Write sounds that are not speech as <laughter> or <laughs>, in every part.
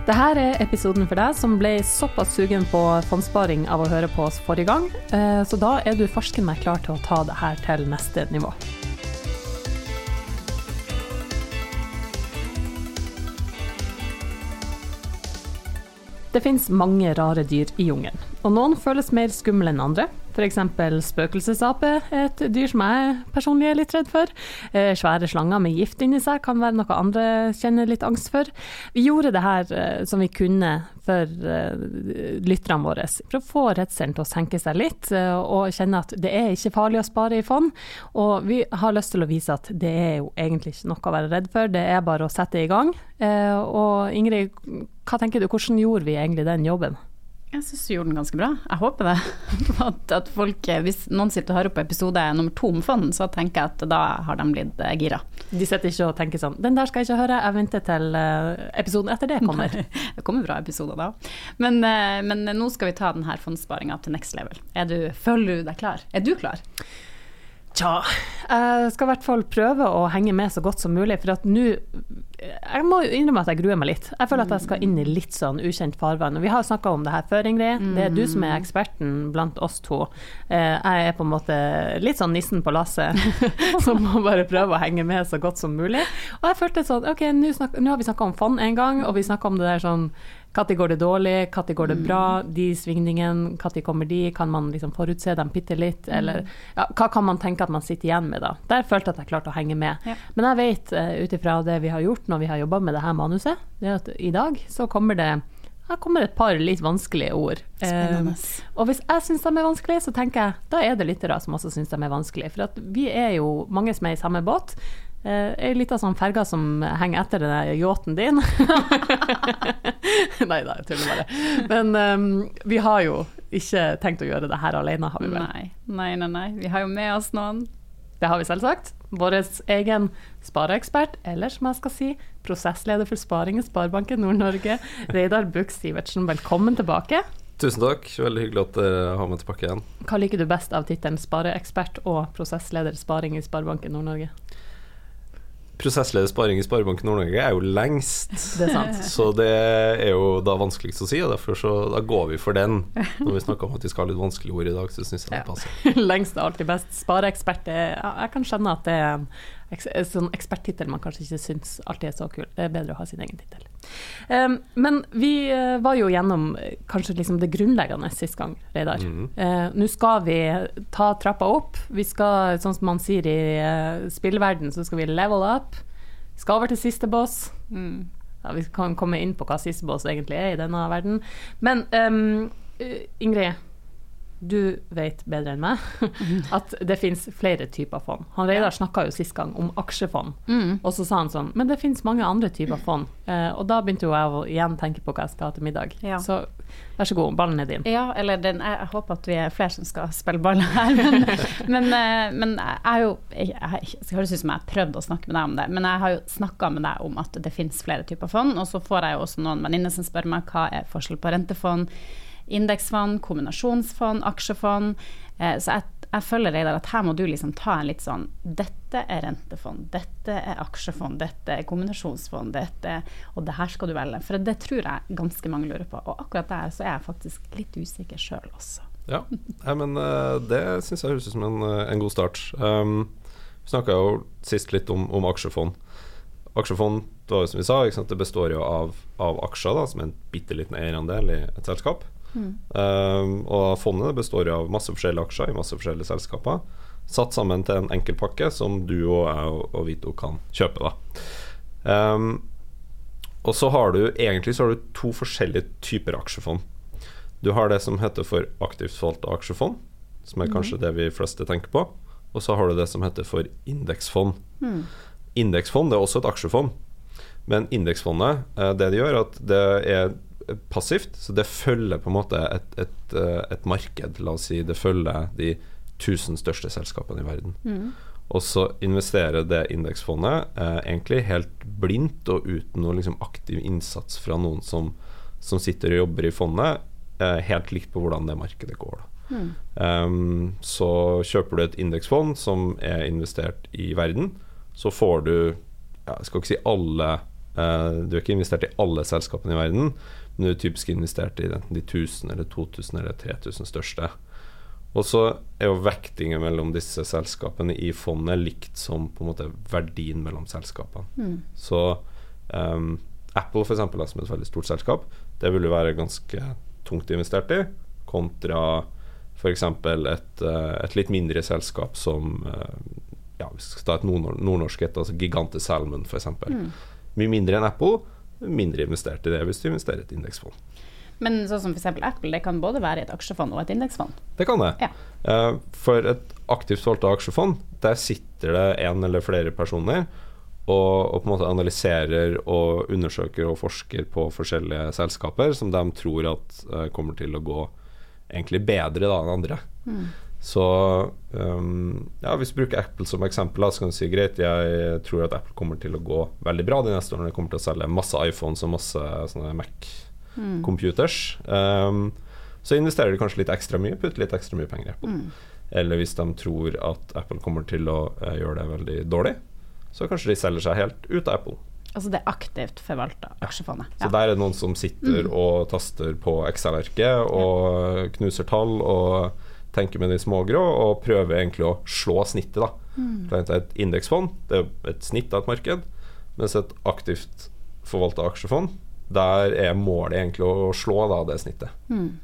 Dette er episoden for deg som ble såpass sugen på fondssparing av å høre på oss forrige gang, eh, så da er du farsken meg klar til å ta det her til neste nivå. Det finnes mange rare dyr i jungelen, og noen føles mer skumle enn andre. F.eks. spøkelsesape et dyr som jeg personlig er litt redd for. Eh, svære slanger med gift inni seg kan være noe andre kjenner litt angst for. Vi gjorde det her eh, som vi kunne for eh, lytterne våre, for å få redselen til å senke seg litt, og kjenne at det er ikke farlig å spare i fond. Og vi har lyst til å vise at det er jo egentlig ikke noe å være redd for, det er bare å sette i gang. Og Ingrid, hva tenker du, hvordan gjorde vi egentlig den jobben? Jeg syns du gjorde den ganske bra. Jeg håper det. <laughs> At, at, folk, Hvis noen sitter og hører på episode nummer to om fond, så tenker jeg at da har de blitt eh, gira. De sitter ikke og tenker sånn Den der skal jeg ikke høre, jeg venter til eh, episoden etter det kommer. <laughs> det kommer bra episoder da. Men, eh, men nå skal vi ta denne fondssparinga til next level. Er du, føler du deg klar? Er du klar? Tja, jeg skal i hvert fall prøve å henge med så godt som mulig. For at nå Jeg må innrømme at jeg gruer meg litt. Jeg føler at jeg skal inn i litt sånn ukjent farvann. Og vi har snakka om det her før, Ingrid. Det er du som er eksperten blant oss to. Eh, jeg er på en måte litt sånn nissen på lasset, <laughs> som må bare prøve å henge med så godt som mulig. Og jeg følte sånn OK, nå har vi snakka om fond en gang, og vi snakka om det der sånn når går det dårlig, når går det bra, de svingningene, når kommer de, kan man liksom forutse dem bitte litt, mm. eller ja, hva kan man tenke at man sitter igjen med da? Der følte jeg at jeg klarte å henge med. Ja. Men jeg vet uh, ut ifra det vi har gjort når vi har jobba med det her manuset, det at i dag så kommer det her kommer et par litt vanskelige ord. Uh, og hvis jeg syns de er vanskelige, så tenker jeg da er det lyttere som også syns de er vanskelige. For vi er jo mange som er i samme båt. Uh, Ei lita sånn ferge som henger etter den yachten din. <laughs> Nei da, jeg tuller bare. Men um, vi har jo ikke tenkt å gjøre det her alene, har vi vel? Nei. nei, nei, nei. Vi har jo med oss noen. Det har vi selvsagt. Vår egen spareekspert, eller som jeg skal si, prosessleder for sparing i Sparebanken Nord-Norge, Reidar Buch Sivertsen. Velkommen tilbake. Tusen takk, veldig hyggelig at dere har meg tilbake igjen. Hva liker du best av tittelen spareekspert og prosessleder sparing i Sparebanken Nord-Norge? Prosessleder sparing i Sparebanken Nord-Norge er jo lengst. Det er sant. Så det er jo da vanskeligst å si, og derfor så da går vi for den. Når vi snakker om at vi skal ha litt vanskelige ord i dag, så syns jeg det passer. <laughs> lengst er alltid best. Spareekspert, jeg kan skjønne at det er en sånn eksperttittel man kanskje ikke syns alltid er så kul. Det er bedre å ha sin egen tittel. Um, men vi uh, var jo gjennom uh, kanskje liksom det grunnleggende sist gang, Reidar. Mm. -hmm. Nå skal vi ta trappa opp. Vi skal, sånn som man sier i spillverden, så skal vi level up. Skal over til siste boss. Mm. Ja, vi kan komme inn på hva siste boss egentlig er i denne verden. Men um, Ingrid, du vet bedre enn meg <laughs> at det finnes flere typer fond. Han Reidar snakka jo sist gang om aksjefond, mm. og så sa han sånn Men det finnes mange andre typer fond. Eh, og da begynte jo jeg å igjen tenke på hva jeg skal ha til middag. Ja. Så vær så god, ballen er din. Ja, eller den, jeg, håper at vi er flere som skal spille ball her. Men, <laughs> men, eh, men, jeg har jo jeg, jeg, Det høres ut som jeg har prøvd å snakke med deg om det, men jeg har jo snakka med deg om at det finnes flere typer fond, og så får jeg jo også noen venninner som spør meg hva er forskjell på rentefond indeksfond, kombinasjonsfond, aksjefond. Eh, så jeg, jeg føler Reidar at her må du liksom ta en litt sånn Dette er rentefond, dette er aksjefond, dette er kombinasjonsfond, dette Og det her skal du velge. For det tror jeg ganske mange lurer på. Og akkurat der så er jeg faktisk litt usikker sjøl også. Ja, Nei, men uh, det syns jeg høres ut som en, eh, en, god start. Um, vi snakka jo sist litt om, om aksjefond. Aksjefond det, var jo som vi sa, det består jo av, av aksjer, da, som er en bitte liten eierandel i et selskap. Mm. Um, og fondet består av masse forskjellige aksjer i masse forskjellige selskaper. Satt sammen til en enkel pakke som du og jeg og, Vito kan kjøpe. Um, og så har du egentlig så har du to forskjellige typer aksjefond. Du har det som heter for aktivt forvalta aksjefond, som er kanskje mm. det vi fleste tenker på. Og så har du det som heter for indeksfond. Mm. Indeksfond er også et aksjefond. Men indeksfondet, eh, det de gjør, at det er passivt. Så det følger på en måte et, et, eh, et, marked, la oss si. Det følger de tusen største selskapene i verden. Mm. Og så investerer det indeksfondet eh, egentlig helt blindt og uten noe liksom, aktiv innsats fra noen som, som, sitter og jobber i fondet, eh, helt likt på hvordan det markedet går. Mm. Um, så kjøper du et indeksfond som er investert i verden, så får du ja, Jeg skal ikke si alle eh, Du er ikke investert i alle selskapene i verden, du er typisk investert i de 1000 eller 2000 eller 3000 største. Og så er jo vektingen mellom disse selskapene i fondet likt som på en måte verdien mellom selskapene. Mm. Så um, Apple for eksempel, som et veldig stort selskap, det vil jo være ganske tungt investert i, kontra f.eks. Et, uh, et litt mindre selskap som uh, ja, Vi skal ta et nordnorsk et, altså Gigante Salmon f.eks. Mm. Mye mindre enn Apple, mindre investert i det hvis du investerer i et indeksfond. Men sånn som f.eks. Apple, det kan både være et aksjefond og et indeksfond? Det kan det. Ja. Uh, for et aktivt forvalta aksjefond, der sitter det en eller flere personer og, og, på en måte analyserer og undersøker og forsker på forskjellige selskaper som de tror at uh, kommer til å gå egentlig bedre da enn andre. Mm. Så um, ja, hvis du bruker Apple som eksempel, så kan du si greit, jeg tror at Apple kommer til å gå veldig bra de neste årene. De kommer til å selge masse iPhones og masse sånne Mac mm. Um, så investerer de kanskje litt ekstra mye, putter litt ekstra mye penger i Apple. Mm. Eller hvis de tror at Apple kommer til å uh, gjøre det veldig dårlig, så kanskje de selger seg helt ut av Apple. Altså det aktivt forvalta aksjefondet. Ja. Så der er det noen som sitter mm. og taster på Excel-arket og knuser tall og tenker med de smågrå og prøver egentlig å slå snittet. da. Mm. Et indeksfond det er et snitt av et marked, mens et aktivt forvalta aksjefond der er målet egentlig å slå da, det snittet. Mm.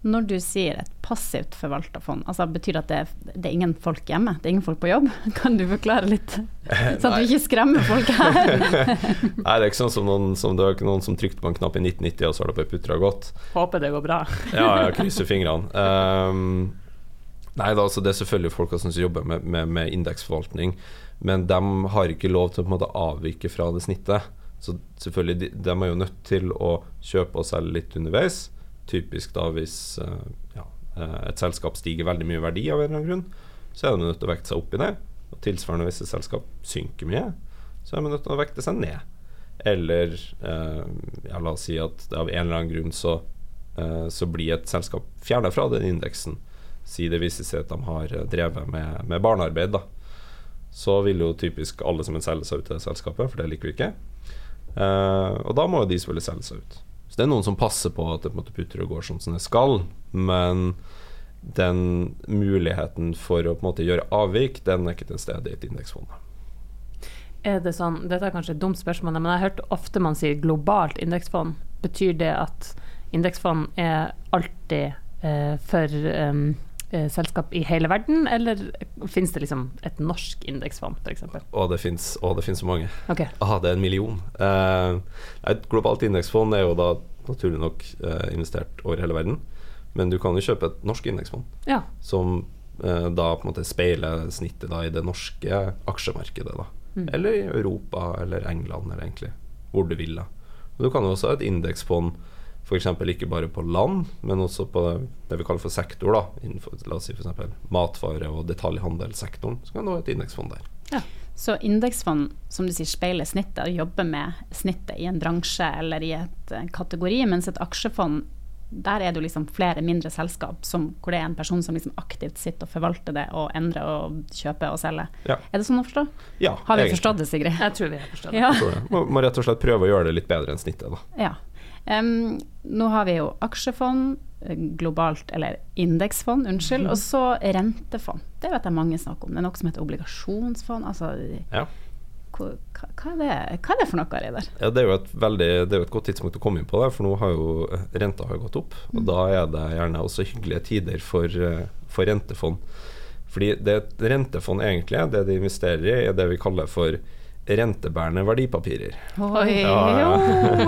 Når du sier et passivt forvalta fond, altså betyr det at det, det, er ingen folk hjemme? Det er ingen folk på jobb? <laughs> Kan du forklare litt, så at du ikke skremmer folk her? <laughs> Nei, det er ikke sånn som noen som, det er ikke noen som trykte på en knapp i 1990, og så har det bare putra godt. Håper det går bra. <laughs> ja, jeg krysser fingrene. Um, nei da, altså det er selvfølgelig folk som jobber med, med, med indeksforvaltning, men de har ikke lov til å på en måte avvike fra det snittet. Så selvfølgelig, de, de, er jo nødt til å kjøpe og selge litt underveis. Typisk da hvis uh, ja, eh, et selskap stiger veldig mye verdi av en eller annen grunn, så er de nødt til å vekte seg opp i det. Og tilsvarende hvis et selskap synker mye, så er de nødt til å vekte seg ned. Eller uh, ja, la oss si at av en eller annen grunn så, så blir et selskap fjerna fra den indeksen. Si det viser seg at de har drevet med, med barnearbeid, da. Så vil jo typisk alle som vil selge seg ut til det selskapet, for det liker vi ikke. Uh, og da må jo de selvfølgelig selge seg ut. Det er noen som passer på at det på putter og går sånn som det skal, men den muligheten for å på en måte gjøre avvik, den er ikke til stede i et indeksfond. Er det sånn, Dette er kanskje et dumt spørsmål, men jeg har hørt ofte man sier globalt indeksfond. Betyr det at indeksfond er alltid eh, for um, selskap i hele verden, eller finnes det liksom et norsk indeksfond f.eks.? Å, det finnes så mange. Okay. Ah, det er en million. Eh, et globalt indeksfond er jo da naturlig nok eh, investert over hele verden. Men du kan jo kjøpe et norsk indeksfond ja. som eh, da på en måte speiler snittet da i det norske aksjemarkedet. da mm. Eller i Europa eller England, eller egentlig hvor du vil. da Og Du kan jo også ha et indeksfond F.eks. ikke bare på land, men også på det vi kaller for sektor. da innenfor, La oss si f.eks. matvare- og detaljhandelssektoren. Så kan du ha et indeksfond der. Ja. Så indeksfond som du sier, speiler snittet og jobber med snittet i en bransje eller i et uh, kategori, mens et aksjefond der er det jo liksom flere mindre selskap som, hvor det er en person som liksom aktivt sitter og forvalter det og endrer og kjøper og selger. Ja. Er det sånn å forstå? Ja, har vi egentlig. forstått det, Sigrid? Jeg tror vi har forstått det. Ja. det. Må, må, rett og slett prøve å gjøre det litt bedre enn snittet. da. Ja. Um, nå har vi jo aksjefond, eh, globalt, eller indeksfond, unnskyld, mm. og så rentefond. Det vet jeg mange snakker om. Det er noe som heter obligasjonsfond. Altså, ja. hva, hva, er det, hva, er det, for noe, Reidar? Ja, det, er jo et veldig, det er jo et godt tidspunkt å komme inn på det, for nå har jo renta har gått opp. Og mm. da er det gjerne også hyggelige tider for, eh, for rentefond. Fordi det rentefond egentlig, det de investerer i, er det vi kaller for rentebærende verdipapirer. Oi, ja,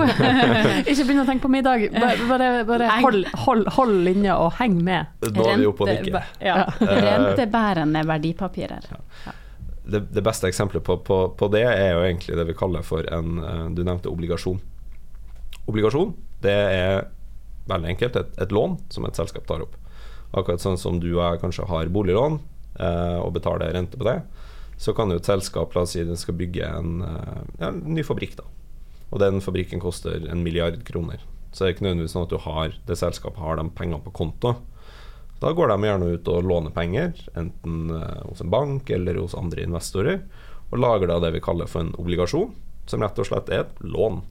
<laughs> Ikke begynn å tenke på middag, bare, bare, bare hold, hold, hold, linja og heng med. Nå er vi oppe og nikker. Ja. Rentebærende verdipapirer. Ja. Det, det, beste eksempelet på, på, på, det er jo egentlig det vi kaller for en eh, Du nevnte obligasjon. Obligasjon det er veldig enkelt et, et lån som et selskap tar opp. Akkurat sånn som du og jeg kanskje har boliglån eh, og betaler rente på det så kan jo et selskap la oss si den skal bygge en, eh, ja, en, ny fabrikk. da Og den fabrikken koster en milliard kroner. Så det er ikke nødvendigvis sånn at du har det selskapet har de pengene på konto. Da går de gjerne ut og låner penger, enten uh, hos en bank eller hos andre investorer, og lager da det vi kaller for en obligasjon, som rett og slett er et lån.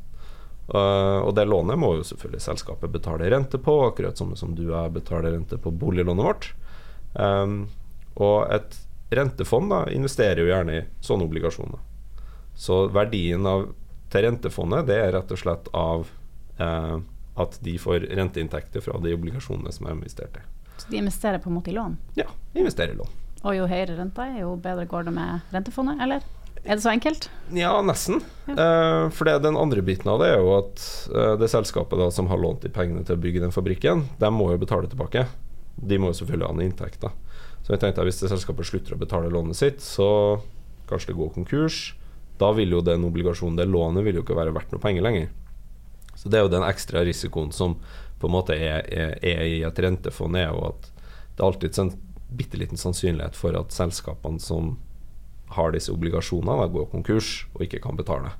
Uh, og det lånet må jo selvfølgelig selskapet betale rente på, akkurat som, du og betaler rente på boliglånet vårt. Og et rentefond da, investerer jo gjerne i sånne obligasjoner. Så verdien av, til rentefondet det er rett og slett av eh, at de får renteinntekter fra de obligasjonene som er investert i. Så de investerer på en måte i lån? Ja, de investerer i lån. Og jo høyere renta er, jo bedre går det med rentefondet, eller? Er det så enkelt? Ja, nesten. Ja. Eh, for det, den andre biten av det er jo at eh, det selskapet da, som har lånt de pengene til å bygge den fabrikken, de må jo betale tilbake. De må jo selvfølgelig ha en inntekt. da. Så jeg tenkte at Hvis det selskapet slutter å betale lånet sitt, så kanskje det går konkurs. Da vil jo den obligasjonen, det lånet, vil jo ikke være verdt noe penger lenger. Så det er jo den ekstra risikoen som på en måte er, er, er i et rentefond, er jo at det er alltid en bitte liten sannsynlighet for at selskapene som har disse obligasjonene, går konkurs og ikke kan betale.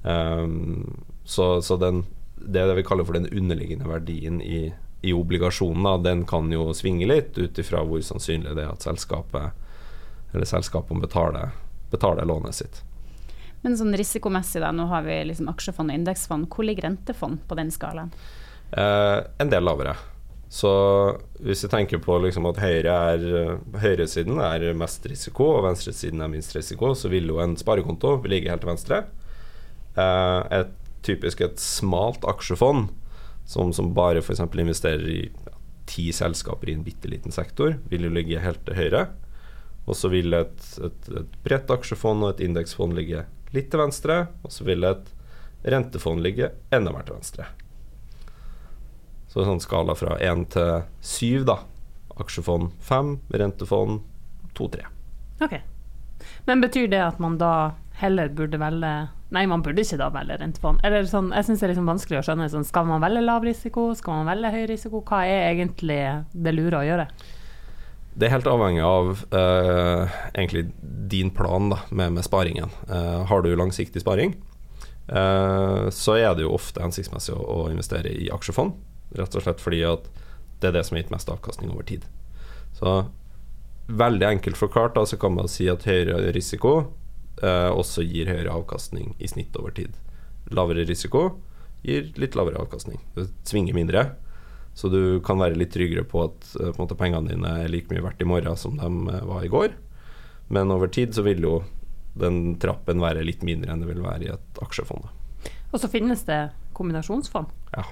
Um, så, så den, det, det vi kaller for den underliggende verdien i, i obligasjonen, den kan jo svinge litt ut ifra hvor sannsynlig det er at selskapet eller selskapene betaler, betaler lånet sitt. Men sånn risikomessig, da, nå har vi liksom aksjefond og indeksfond. Hvor ligger rentefond på den skalaen? Eh, en del lavere. Så hvis jeg tenker på liksom at høyre er, høyresiden er mest risiko, og venstresiden er minst risiko, så vil jo en sparekonto ligge helt til venstre. Eh, et, typisk et smalt aksjefond som, som bare f.eks. investerer i ja, ti selskaper i en bitte liten sektor, vil jo ligge helt til høyre. Og så vil et, et, et bredt aksjefond og et indeksfond ligge litt til venstre. Og så vil et rentefond ligge enda mer til venstre. Så sånn skala fra 1 til 7, da. Aksjefond 5, rentefond 2-3. Ok. Men betyr det at man da heller burde velge Nei, man burde ikke da velge rentefond. Eller sånn, jeg syns det er liksom vanskelig å skjønne. Sånn, skal man velge lav risiko? Skal man velge høy risiko? Hva er egentlig det lure å gjøre? Det er helt avhengig av uh, egentlig din plan da, med, med sparingen. Uh, har du langsiktig sparing, uh, så er det jo ofte hensiktsmessig å, å investere i aksjefond. Rett og slett fordi at det er det som har gitt mest avkastning over tid. Så veldig enkelt forklart da, så kan man si at høyere risiko eh, også gir høyere avkastning i snitt over tid. Lavere risiko gir litt lavere avkastning. Det svinger mindre. Så du kan være litt tryggere på at eh, på måte, pengene dine er like mye verdt i morgen som de eh, var i går. Men over tid så vil jo den trappen være litt mindre enn det vil være i et aksjefond. Og så finnes det kombinasjonsfond? Ja.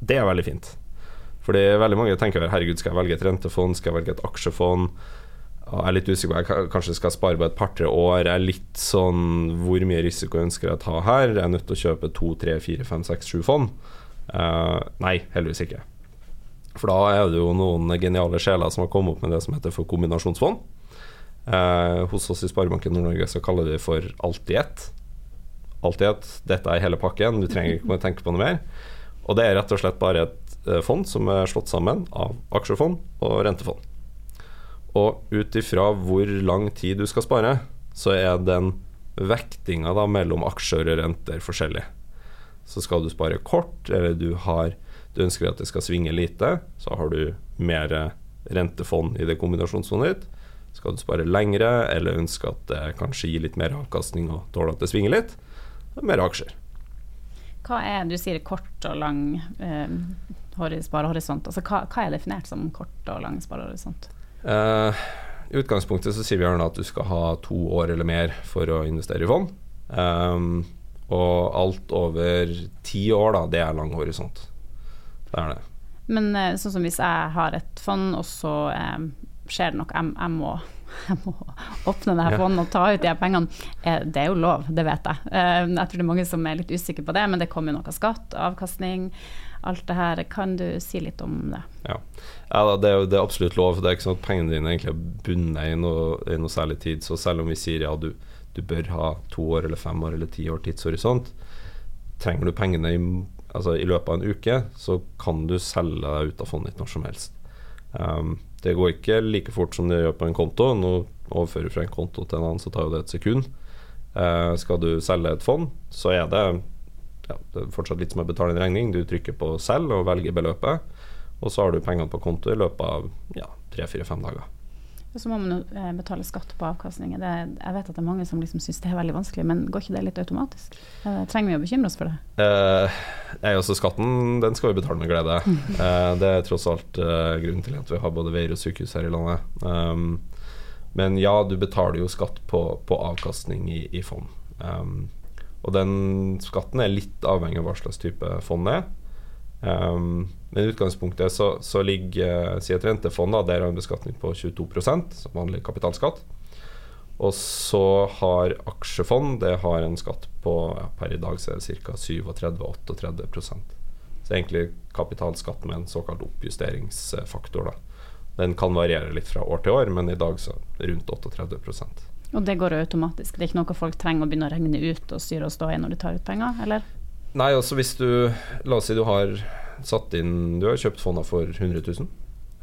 Det er veldig fint. Fordi veldig mange tenker herregud, skal jeg velge et rentefond, skal jeg velge et aksjefond? Jeg er litt usikker på jeg kanskje skal spare på et par-tre år. Jeg er litt sånn Hvor mye risiko ønsker jeg å ta her? Jeg er nødt til å kjøpe to, tre, fire, fem, seks, sju fond. Uh, nei, heldigvis ikke. For da er det jo noen geniale sjeler som har kommet opp med det som heter for kombinasjonsfond. Uh, hos oss i Sparebanken Nord-Norge så kaller vi det for alt i ett. Alt i ett. Dette er hele pakken, du trenger ikke å tenke på noe mer. Og det er rett og slett bare et eh, fond som er slått sammen av aksjefond og rentefond. Og ut ifra hvor lang tid du skal spare, så er den vektinga mellom aksjer og renter forskjellig. Så skal du spare kort, eller du, har, du ønsker at det skal svinge lite, så har du mer rentefond i det kombinasjonsfondet ditt. Skal du spare lengre, eller ønske at det kanskje gir litt mer avkastning og tåler at det svinger litt, mer aksjer. Hva er, Du sier kort og lang eh, sparehorisont. Altså, hva, hva, er definert som kort og lang sparehorisont? Uh, I utgangspunktet så sier vi gjerne at du skal ha to år eller mer for å investere i fond. Um, og alt over ti år, da, det er lang horisont. Det er det. Men eh, sånn som hvis jeg har et fond, og så eh, skjer det noe, jeg, jeg må jeg må åpne det her fondet og ta ut de her pengene. Eh, det er jo lov, det vet jeg. Eh, jeg tror det er mange som er litt usikre på det, men det kommer jo noe skatt, avkastning, alt det her. Kan du si litt om det? Ja, ja det, er, det, er, absolutt lov. Det er ikke sånn at pengene dine egentlig er bundet i noe, i noe særlig tid. Så selv om vi sier ja, du, du, bør ha to år eller fem år eller ti år tidshorisont, trenger du pengene i, altså, i løpet av en uke, så kan du selge deg ut av fondet ditt når som helst. Um, det går ikke like fort som det gjør på en konto. Nå overfører fra en konto til en annen, så tar jo det et sekund. Eh, skal du selge et fond, så er det, ja, det er fortsatt litt som å betale en regning. Du trykker på 'selg' og velger beløpet, og så har du pengene på konto i løpet av ja, tre-fire-fem dager. Så må man jo eh, betale skatt på avkastning. Det, jeg vet at det er mange som liksom syns det er veldig vanskelig, men går ikke det litt automatisk? Eh, trenger vi å bekymre oss for det? Eh, jeg, også skatten den skal vi betale med glede. Eh, det er tross alt eh, grunnen til at vi har både veier og sykehus her i landet. Um, men ja, du betaler jo skatt på, på avkastning i, i fond. Um, og den skatten er litt avhengig av hva slags type fond det er. Um, men i utgangspunktet så, så ligger uh, si et rentefond da, der har en beskatning på 22 som vanlig kapitalskatt. Og så har aksjefond det har en skatt på ja, per i dag så er det ca. 37-38 Så det er egentlig kapitalskatt med en såkalt oppjusteringsfaktor. Da. Den kan variere litt fra år til år, men i dag så rundt 38% Og det går automatisk? Det er ikke noe folk trenger å begynne å regne ut og styre og stå i når de tar ut penger, eller? Nei, altså hvis du La oss si du har satt inn Du har kjøpt fondet for 100 000,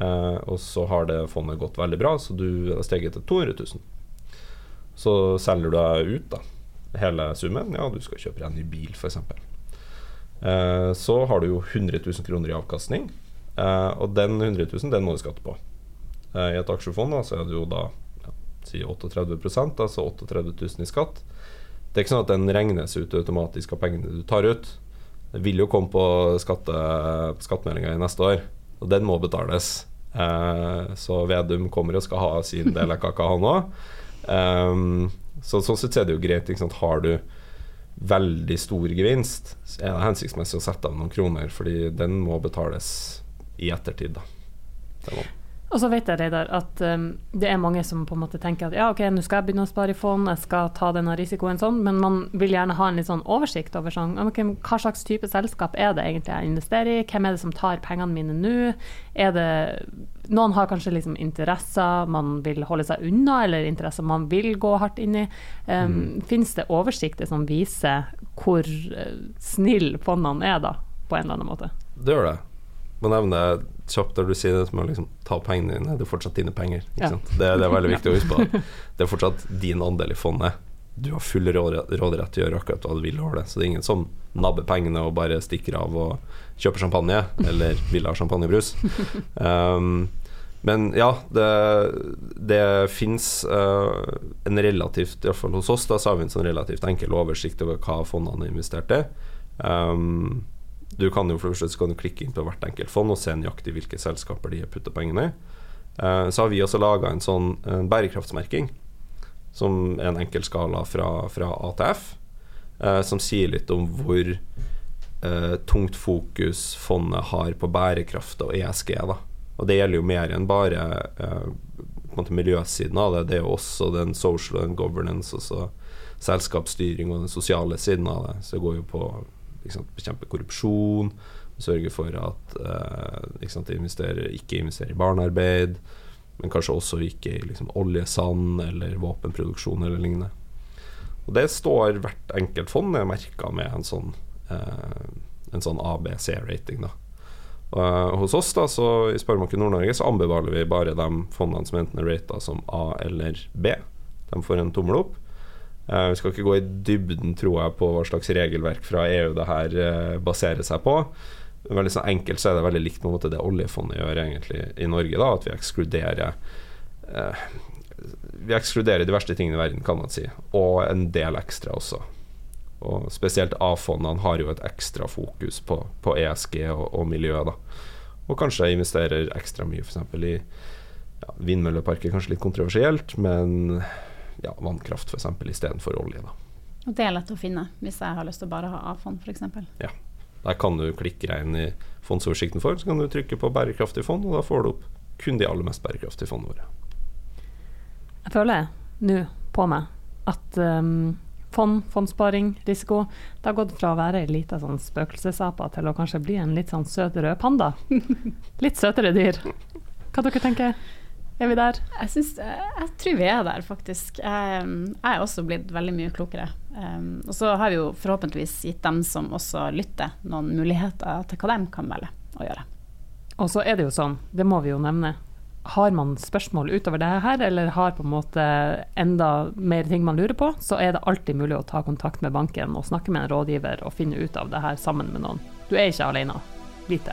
eh, og så har det fondet gått veldig bra, så du har steget til 200 000. Så selger du deg ut, da. Hele summen. Ja, du skal kjøpe deg en ny bil, f.eks. Eh, så har du jo 100 000 kroner i avkastning, eh, og den 100 000 den må du skatte på. Eh, I et aksjefond da, så er det jo da ja, si 38 altså 38 000 i skatt. Det er ikke sånn at den regnes ut automatisk av pengene du tar ut. Det vil jo komme på skatte, skattemeldinga i neste år, og den må betales. Eh, så Vedum kommer og skal ha sin del av kaka, han òg. Um, så sånn sett er det jo greit. Har du veldig stor gevinst, så er det hensiktsmessig å sette av noen kroner, fordi den må betales i ettertid. Da. Det må. Og så vet jeg Reidar, at um, det er mange som på en måte tenker at ja, ok, nå skal jeg begynne å spare i fond, jeg skal ta denne risikoen sånn, men man vil gjerne ha en litt sånn oversikt over sånn, okay, hva slags type selskap er det egentlig jeg investerer i, hvem er det som tar pengene mine nå? Er det Noen har kanskje liksom interesser man vil holde seg unna, eller interesser man vil gå hardt inn i. Um, mm. Fins det oversikter som viser hvor uh, snill fondene er, da, på en eller annen måte? Det gjør det. Man nevner kjapt der du sier det med å liksom, ta pengene dine, det er fortsatt dine penger. Ja. Det, det, er veldig viktig å huske på. <laughs> Det er fortsatt din andel i fondet. Du har full råderett til å gjøre akkurat hva du vil over det. Så det er ingen som nabber pengene og bare stikker av og kjøper champagne, eller vil ha champagnebrus. <laughs> Um, men ja, det, det fins uh, en relativt, iallfall hos oss, da så har vi en sånn relativt enkel oversikt over hva fondene har investert i. Um, du kan jo for det første klikke inn på hvert enkelt fond og se nøyaktig hvilke selskaper de har putta pengene i. Uh, så har vi også laga en sånn en bærekraftsmerking, som er en enkel skala fra, fra ATF, uh, som sier litt om hvor uh, tungt fokus fondet har på bærekraft og ESG. Da. Og det gjelder jo mer enn bare miljøsiden av det, det er jo også den social and governance, altså selskapsstyring og den sosiale siden av det. Så det går jo på sant, bekjempe korrupsjon, sørge for at uh, sant, investerer, ikke investerer i barnearbeid, men kanskje også ikke i liksom, oljesand eller våpenproduksjon eller lignende. Og det står hvert enkelt fond er merka med en sånn, eh, en sånn ABC-rating. da. Og hos oss da, så i Sparebanken Nord-Norge så anbefaler vi bare de fondene som enten er rata som A eller B. De får en tommel opp. Uh, vi skal ikke gå i dybden, tror jeg, på hva slags regelverk fra EU det her uh, baserer seg på. Veldig sånn enkelt så er det veldig likt med det oljefondet gjør egentlig i Norge, da, at vi ekskluderer uh, Vi ekskluderer de verste tingene i verden, kan man si, og en del ekstra også. Og spesielt A-fondene har jo et ekstra fokus på, på ESG og, og miljø, da. Og kanskje investerer ekstra mye f.eks. i ja, vindmølleparker, kanskje litt kontroversielt, men ja, vannkraft f.eks. istedenfor olje. Da. Og det er lett å finne hvis jeg har lyst til å bare ha A-fond f.eks. Ja. Der kan du klikke deg inn i fondsoversikten for, så kan du trykke på bærekraftig fond, og da får du opp kun de aller mest bærekraftige fondene våre. Jeg føler nå på meg at um, fond, fondssparing, risiko Det har gått fra å være ei lita sånn spøkelsesape til å kanskje bli en litt sånn søt rød panda. <laughs> litt søtere dyr. Hva dere tenker er vi der? Jeg, synes, jeg tror vi er der, faktisk. Jeg, er også blitt veldig mye klokere. Og så har vi jo forhåpentligvis gitt dem som også lytter, noen muligheter til hva de kan velge å gjøre. Og så er det jo sånn, det må vi jo nevne. Har man spørsmål utover det her, eller har på en måte enda mer ting man lurer på, så er det alltid mulig å ta kontakt med banken og snakke med en rådgiver og finne ut av det her sammen med noen. Du er ikke alene. Vit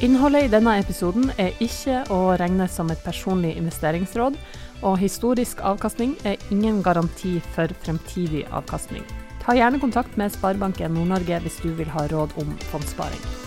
Innholdet i denne episoden er ikke å regne som et personlig investeringsråd, og historisk avkastning er ingen garanti for fremtidig avkastning. Ta gjerne kontakt med Sparebanken Nord-Norge hvis du vil ha råd om fondssparing.